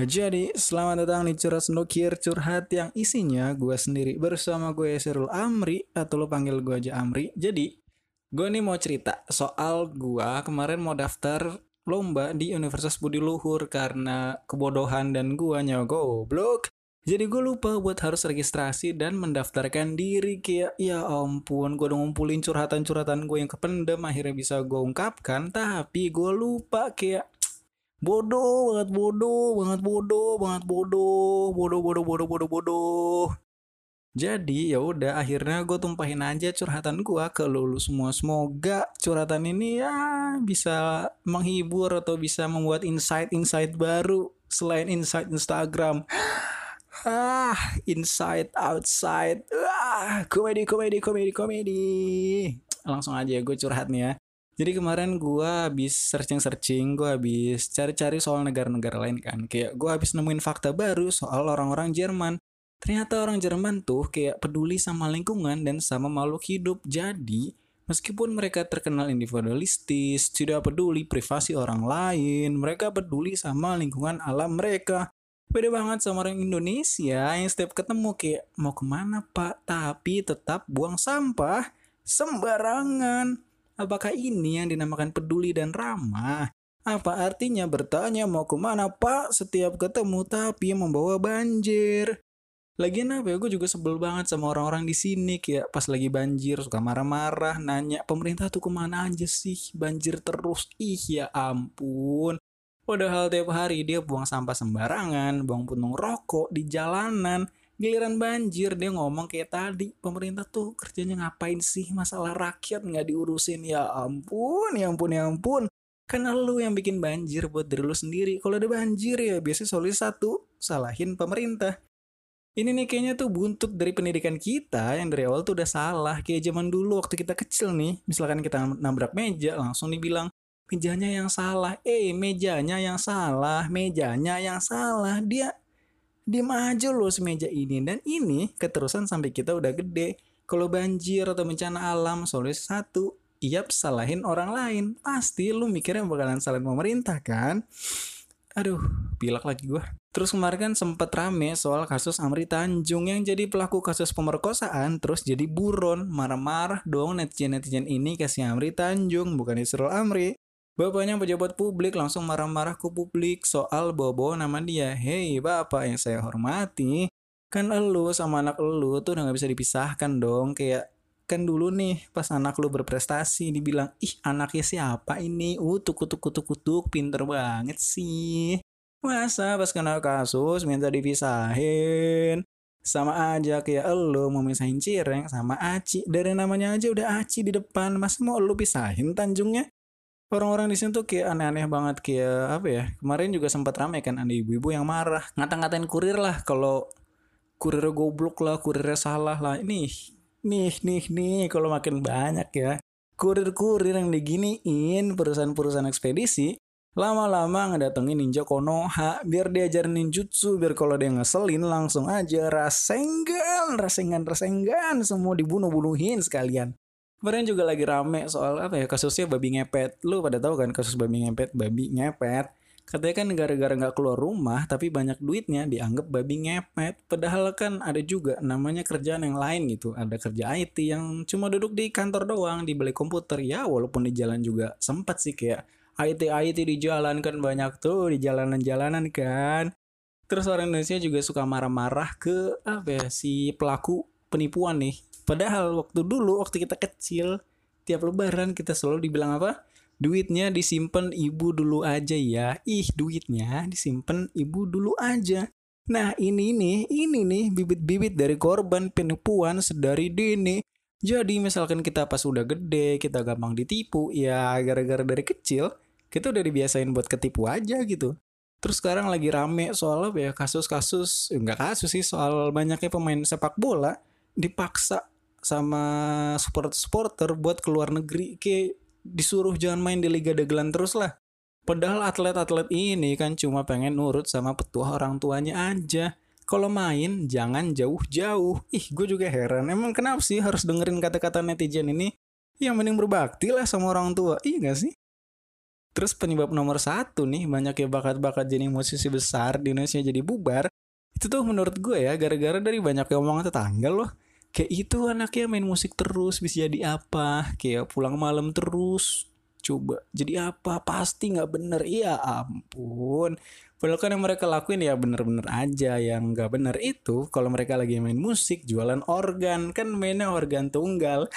Jadi, selamat datang di Curhat Sendokir Curhat yang isinya gue sendiri bersama gue Serul Amri atau lo panggil gue aja Amri. Jadi, gue nih mau cerita soal gue kemarin mau daftar lomba di Universitas Budi Luhur karena kebodohan dan gue goblok. Jadi gue lupa buat harus registrasi dan mendaftarkan diri kayak ya ampun gue udah ngumpulin curhatan-curhatan gue yang kependem akhirnya bisa gue ungkapkan tapi gue lupa kayak bodoh banget bodoh banget bodoh banget bodoh bodoh bodoh bodoh bodoh bodoh. Jadi ya udah akhirnya gue tumpahin aja curhatan gue ke lulu semua. Semoga curhatan ini ya bisa menghibur atau bisa membuat insight-insight baru selain insight Instagram. Ah inside outside. Ah komedi komedi komedi komedi. Langsung aja gue curhat nih ya jadi kemarin gue habis searching-searching, gue habis cari-cari soal negara-negara lain kan. Kayak gue habis nemuin fakta baru soal orang-orang Jerman. Ternyata orang Jerman tuh kayak peduli sama lingkungan dan sama makhluk hidup. Jadi, meskipun mereka terkenal individualistis, tidak peduli privasi orang lain, mereka peduli sama lingkungan alam mereka. Beda banget sama orang Indonesia yang setiap ketemu kayak mau ke mana pak, tapi tetap buang sampah sembarangan. Apakah ini yang dinamakan peduli dan ramah? Apa artinya bertanya mau ke mana pak setiap ketemu tapi membawa banjir? Lagian apa ya, gue juga sebel banget sama orang-orang di sini kayak pas lagi banjir suka marah-marah nanya pemerintah tuh ke mana aja sih banjir terus ih ya ampun. Padahal tiap hari dia buang sampah sembarangan, buang puntung rokok di jalanan, giliran banjir dia ngomong kayak tadi pemerintah tuh kerjanya ngapain sih? Masalah rakyat nggak diurusin. Ya ampun ya ampun ya ampun. Karena lu yang bikin banjir buat diri lu sendiri. Kalau ada banjir ya biasanya solusi satu salahin pemerintah. Ini nih kayaknya tuh buntut dari pendidikan kita yang dari awal tuh udah salah. Kayak zaman dulu waktu kita kecil nih misalkan kita nabrak meja langsung dibilang mejanya yang salah. Eh mejanya yang salah mejanya yang salah. Dia Diem aja loh semeja ini. Dan ini keterusan sampai kita udah gede. Kalau banjir atau bencana alam, solusi satu, iap salahin orang lain. Pasti lu mikirnya bakalan salahin pemerintah kan? Aduh, pilak lagi gue. Terus kemarin kan sempet rame soal kasus Amri Tanjung yang jadi pelaku kasus pemerkosaan terus jadi buron. Marah-marah dong netizen-netizen ini kasih Amri Tanjung bukan Isrul Amri. Bapaknya pejabat publik langsung marah-marah ke publik soal bawa-bawa nama dia. Hei bapak yang saya hormati, kan elu sama anak elu tuh udah gak bisa dipisahkan dong. Kayak kan dulu nih pas anak lu berprestasi dibilang ih anaknya siapa ini? Uh tuk tuk tuk tuk pinter banget sih. Masa pas kena kasus minta dipisahin? Sama aja kayak elu mau misahin cireng sama Aci. Dari namanya aja udah Aci di depan masa mau lu pisahin Tanjungnya orang-orang di sini tuh kayak aneh-aneh banget kayak apa ya kemarin juga sempat ramai kan ada ibu-ibu yang marah ngata-ngatain kurir lah kalau kurir goblok lah kurirnya salah lah ini nih nih nih kalau makin banyak ya. Kurir-kurir yang diginiin perusahaan-perusahaan ekspedisi lama-lama ngedatengin ninja Konoha biar diajarin ninjutsu biar kalau dia ngeselin langsung aja rasengan rasengan rasengan semua dibunuh-bunuhin sekalian Kemarin juga lagi rame soal apa ya kasusnya babi ngepet. Lu pada tahu kan kasus babi ngepet, babi ngepet. Katanya kan gara-gara nggak keluar rumah tapi banyak duitnya dianggap babi ngepet. Padahal kan ada juga namanya kerjaan yang lain gitu. Ada kerja IT yang cuma duduk di kantor doang di balik komputer. Ya walaupun di jalan juga sempat sih kayak IT IT di jalan kan banyak tuh di jalanan-jalanan kan. Terus orang Indonesia juga suka marah-marah ke apa ya si pelaku penipuan nih Padahal waktu dulu waktu kita kecil tiap lebaran kita selalu dibilang apa? Duitnya disimpan ibu dulu aja ya. Ih, duitnya disimpan ibu dulu aja. Nah, ini nih, ini nih bibit-bibit dari korban penipuan sedari dini. Jadi misalkan kita pas udah gede, kita gampang ditipu, ya gara-gara dari kecil, kita udah dibiasain buat ketipu aja gitu. Terus sekarang lagi rame soal apa ya, kasus-kasus, enggak kasus sih, soal banyaknya pemain sepak bola dipaksa sama supporter-supporter buat keluar negeri kayak disuruh jangan main di Liga Dagelan terus lah. Padahal atlet-atlet ini kan cuma pengen nurut sama petua orang tuanya aja. Kalau main jangan jauh-jauh. Ih, gue juga heran. Emang kenapa sih harus dengerin kata-kata netizen ini? Yang mending berbakti lah sama orang tua. Iya gak sih? Terus penyebab nomor satu nih banyak ya bakat-bakat jadi musisi besar di Indonesia jadi bubar. Itu tuh menurut gue ya gara-gara dari banyak omongan tetangga loh. Kayak itu anaknya main musik terus bisa jadi apa? Kayak pulang malam terus. Coba jadi apa? Pasti nggak bener. Iya ampun. Padahal kan yang mereka lakuin ya bener-bener aja Yang nggak bener itu Kalau mereka lagi main musik Jualan organ Kan mainnya organ tunggal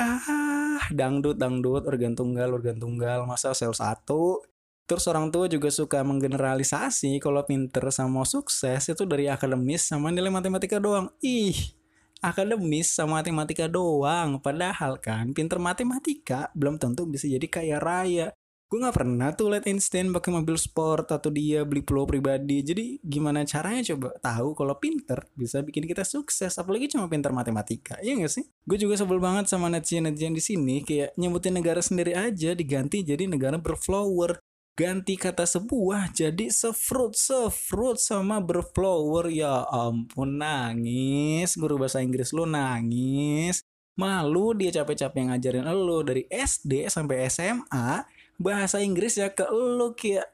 ah, Dangdut, dangdut Organ tunggal, organ tunggal Masa sel satu Terus orang tua juga suka menggeneralisasi kalau pinter sama sukses itu dari akademis sama nilai matematika doang. Ih, akademis sama matematika doang. Padahal kan pinter matematika belum tentu bisa jadi kaya raya. Gue nggak pernah tuh liat Einstein pakai mobil sport atau dia beli pulau pribadi. Jadi gimana caranya coba? Tahu kalau pinter bisa bikin kita sukses apalagi cuma pinter matematika. Ya gak sih? Gue juga sebel banget sama netizen netizen di sini kayak nyebutin negara sendiri aja diganti jadi negara berflower ganti kata sebuah jadi sefruit sefruit sama berflower. Ya ampun nangis. Guru bahasa Inggris lu nangis. Malu dia capek-capek ngajarin lo dari SD sampai SMA bahasa Inggris ya ke lu kayak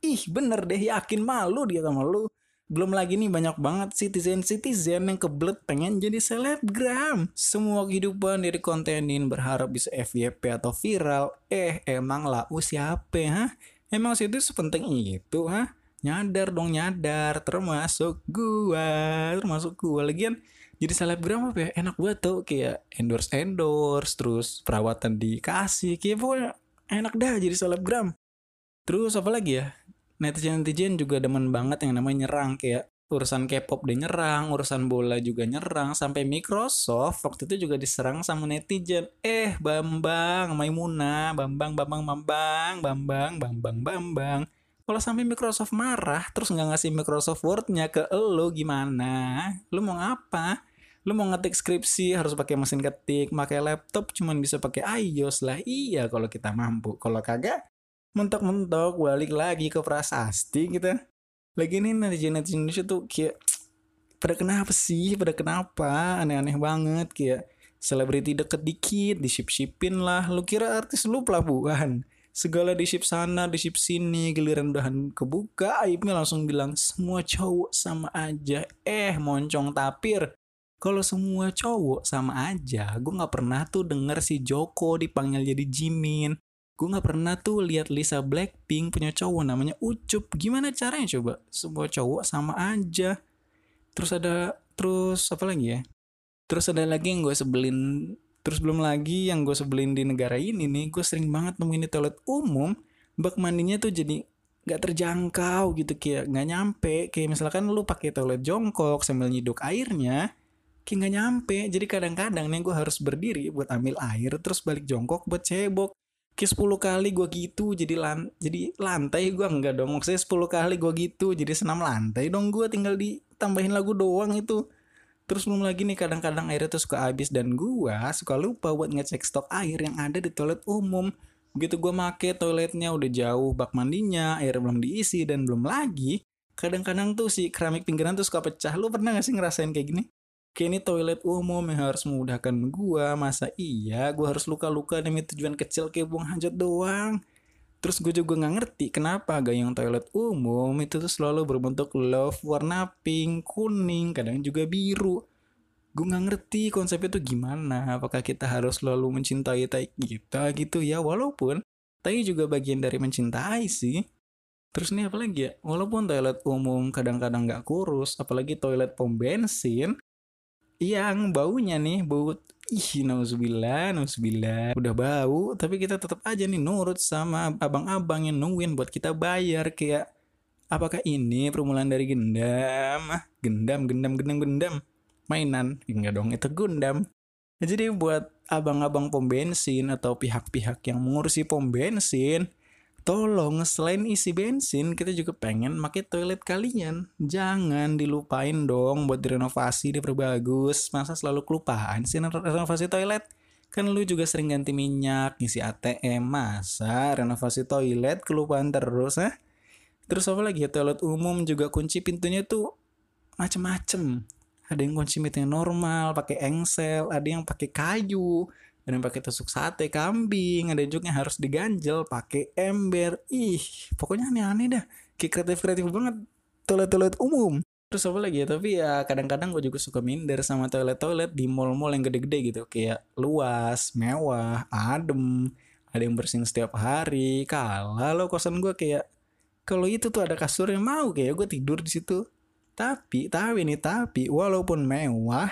ih bener deh yakin malu dia sama lu belum lagi nih banyak banget citizen-citizen yang kebelet pengen jadi selebgram. Semua kehidupan dari kontenin berharap bisa FYP atau viral. Eh, emang lah siapa ha? Emang situ sepenting itu ha? Nyadar dong nyadar, termasuk gua, termasuk gua. Lagian jadi selebgram apa ya? Enak banget tuh kayak endorse-endorse, terus perawatan dikasih. Kayak pokoknya enak dah jadi selebgram terus apa lagi ya netizen netizen juga demen banget yang namanya nyerang kayak urusan K-pop dia nyerang, urusan bola juga nyerang, sampai Microsoft waktu itu juga diserang sama netizen. Eh, Bambang, Maimuna, Bambang, Bambang, Bambang, Bambang, Bambang, Bambang. Kalau sampai Microsoft marah, terus nggak ngasih Microsoft Word-nya ke lo gimana? Lu mau ngapa? lu mau ngetik skripsi harus pakai mesin ketik pakai laptop cuman bisa pakai iOS lah iya kalau kita mampu kalau kagak mentok-mentok balik lagi ke prasasti gitu. Lagi nih netizen netizen Indonesia tuh kayak pada kenapa sih? Pada kenapa? Aneh-aneh banget kayak selebriti deket dikit di ship shipin lah. Lu kira artis lu pelabuhan? Segala di ship sana di ship sini giliran udahan kebuka. Aibnya langsung bilang semua cowok sama aja. Eh moncong tapir. Kalau semua cowok sama aja gue nggak pernah tuh denger si Joko dipanggil jadi Jimin gue nggak pernah tuh lihat Lisa Blackpink punya cowok namanya Ucup. Gimana caranya coba? Semua cowok sama aja. Terus ada terus apa lagi ya? Terus ada lagi yang gue sebelin terus belum lagi yang gue sebelin di negara ini nih gue sering banget nemuin di toilet umum bak mandinya tuh jadi nggak terjangkau gitu kayak nggak nyampe. Kayak misalkan lu pakai toilet jongkok sambil nyiduk airnya kayak nggak nyampe. Jadi kadang-kadang nih gue harus berdiri buat ambil air terus balik jongkok buat cebok kayak 10 kali gue gitu jadi lan jadi lantai gue enggak dong maksudnya 10 kali gue gitu jadi senam lantai dong gue tinggal ditambahin lagu doang itu. Terus belum lagi nih kadang-kadang airnya tuh suka habis dan gue suka lupa buat ngecek stok air yang ada di toilet umum. Begitu gue make toiletnya udah jauh bak mandinya air belum diisi dan belum lagi kadang-kadang tuh si keramik pinggiran tuh suka pecah. Lu pernah gak sih ngerasain kayak gini Kayak ini toilet umum yang harus memudahkan gua. Masa iya gua harus luka-luka demi tujuan kecil kayak buang hajat doang. Terus gue juga nggak ngerti kenapa gayung toilet umum itu tuh selalu berbentuk love warna pink, kuning, kadang juga biru. Gue nggak ngerti konsepnya tuh gimana. Apakah kita harus selalu mencintai tai kita gitu ya? Walaupun tai juga bagian dari mencintai sih. Terus nih apa lagi ya? Walaupun toilet umum kadang-kadang nggak kurus, apalagi toilet pom bensin, yang baunya nih bau ih nauzubillah nauzubillah. Udah bau tapi kita tetap aja nih nurut sama abang-abang yang nungguin buat kita bayar. Kayak apakah ini permulaan dari gendam ah gendam gendam gendam gendam mainan. Enggak dong itu gundam. Jadi buat abang-abang pom bensin atau pihak-pihak yang mengurusi pom bensin Tolong selain isi bensin kita juga pengen pakai toilet kalian. Jangan dilupain dong buat direnovasi, diperbagus. Masa selalu kelupaan sih renovasi toilet? Kan lu juga sering ganti minyak, ngisi ATM. Masa renovasi toilet kelupaan terus, ah? Terus apa lagi ya toilet umum juga kunci pintunya tuh macem-macem. Ada yang kunci pintunya normal, pakai engsel, ada yang pakai kayu, ada yang pakai tusuk sate kambing. Ada juga yang harus diganjel pakai ember. Ih pokoknya aneh-aneh dah. Kayak kreatif kreatif banget. Toilet-toilet umum. Terus apa lagi ya? Tapi ya kadang-kadang gue juga suka minder sama toilet-toilet di mall-mall yang gede-gede gitu. Kayak luas mewah adem. Ada yang bersihin setiap hari. Kalau kosan gue kayak kalau itu tuh ada kasur yang mau kayak gue tidur di situ. Tapi tapi nih tapi walaupun mewah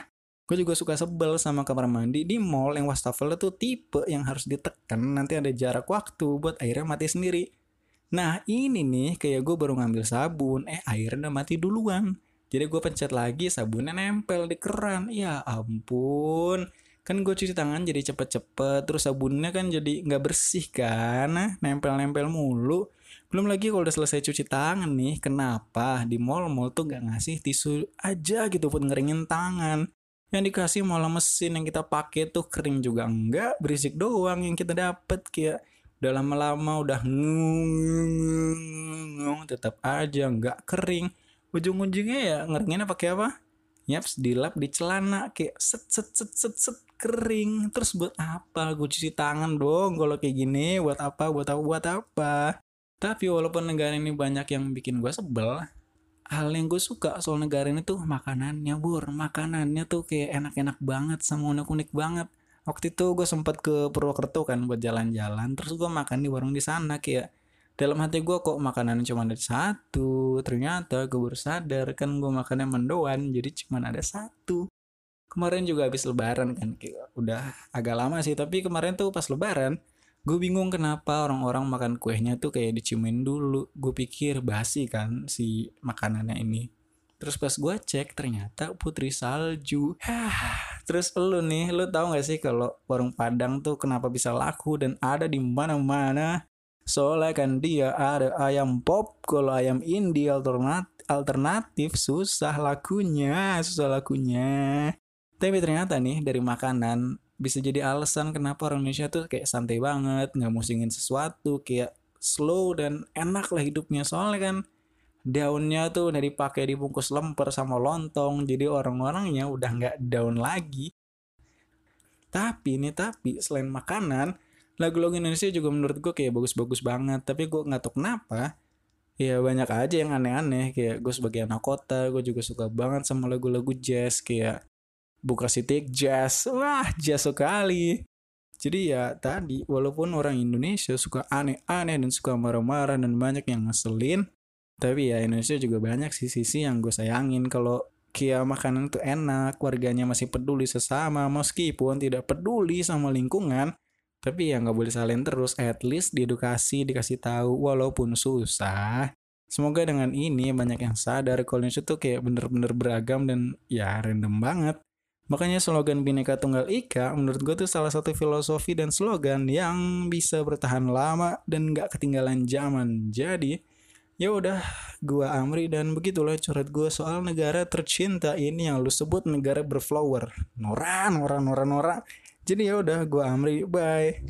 gue juga suka sebel sama kamar mandi. Di mall yang wastafel tuh tipe yang harus ditekan. Nanti ada jarak waktu buat airnya mati sendiri. Nah ini nih kayak gue baru ngambil sabun. Eh airnya mati duluan. Jadi gue pencet lagi sabunnya nempel di keran. Ya ampun. Kan gue cuci tangan jadi cepet-cepet terus sabunnya kan jadi nggak bersih kan? Nah nempel-nempel mulu. Belum lagi kalau udah selesai cuci tangan nih kenapa di mall-mall tuh gak ngasih tisu aja gitu buat ngeringin tangan yang dikasih malah mesin yang kita pakai tuh kering juga. Enggak berisik doang yang kita dapet kayak udah lama-lama udah ngung tetap aja nggak kering. Ujung-ujungnya ya ngeringinnya pakai apa? Nyaps dilap di celana kayak set set set set set kering. Terus buat apa? Gue cuci tangan dong kalau kayak gini. Buat apa? Buat apa? Buat apa? Tapi walaupun negara ini banyak yang bikin gue sebel hal yang gue suka soal negara ini tuh makanannya bur. Makanannya tuh kayak enak-enak banget sama unik-unik banget. Waktu itu gue sempat ke Purwokerto kan buat jalan-jalan terus gue makan di warung di sana kayak dalam hati gue kok makanan cuma ada satu ternyata gue baru sadar kan gue makannya mendoan jadi cuma ada satu. Kemarin juga habis lebaran kan kayak udah agak lama sih tapi kemarin tuh pas lebaran gue bingung kenapa orang-orang makan kuenya tuh kayak diciumin dulu. Gue pikir basi kan si makanannya ini. Terus pas gue cek ternyata putri salju. Terus lu nih lu tahu gak sih kalau warung padang tuh kenapa bisa laku dan ada di mana-mana? Soalnya kan dia ada ayam pop kalau ayam indie alternatif alternatif susah lakunya susah lakunya. Tapi ternyata nih dari makanan bisa jadi alasan kenapa orang Indonesia tuh kayak santai banget nggak musingin sesuatu kayak slow dan enak lah hidupnya. Soalnya kan daunnya tuh udah dipakai dibungkus lemper sama lontong jadi orang-orangnya udah nggak daun lagi. Tapi nih tapi selain makanan lagu-lagu Indonesia juga menurut gue kayak bagus-bagus banget. Tapi gue nggak tahu kenapa ya banyak aja yang aneh-aneh. Kayak gue sebagai anak kota gue juga suka banget sama lagu-lagu jazz. Kayak buka sitik jazz. Wah jazz sekali. Jadi ya tadi walaupun orang Indonesia suka aneh-aneh dan suka marah-marah dan banyak yang ngeselin tapi ya Indonesia juga banyak sih sisi yang gue sayangin. Kalau kia makanan itu enak warganya masih peduli sesama meskipun tidak peduli sama lingkungan tapi ya nggak boleh salin terus. At least diedukasi dikasih tahu walaupun susah. Semoga dengan ini banyak yang sadar kalau Indonesia tuh kayak bener-bener beragam dan ya random banget Makanya slogan Bhinneka Tunggal Ika menurut gue tuh salah satu filosofi dan slogan yang bisa bertahan lama dan gak ketinggalan zaman. Jadi ya udah gue Amri dan begitulah curhat gue soal negara tercinta ini yang lu sebut negara berflower. Nora, Nora, Nora, Nora. Jadi ya udah gue Amri, bye.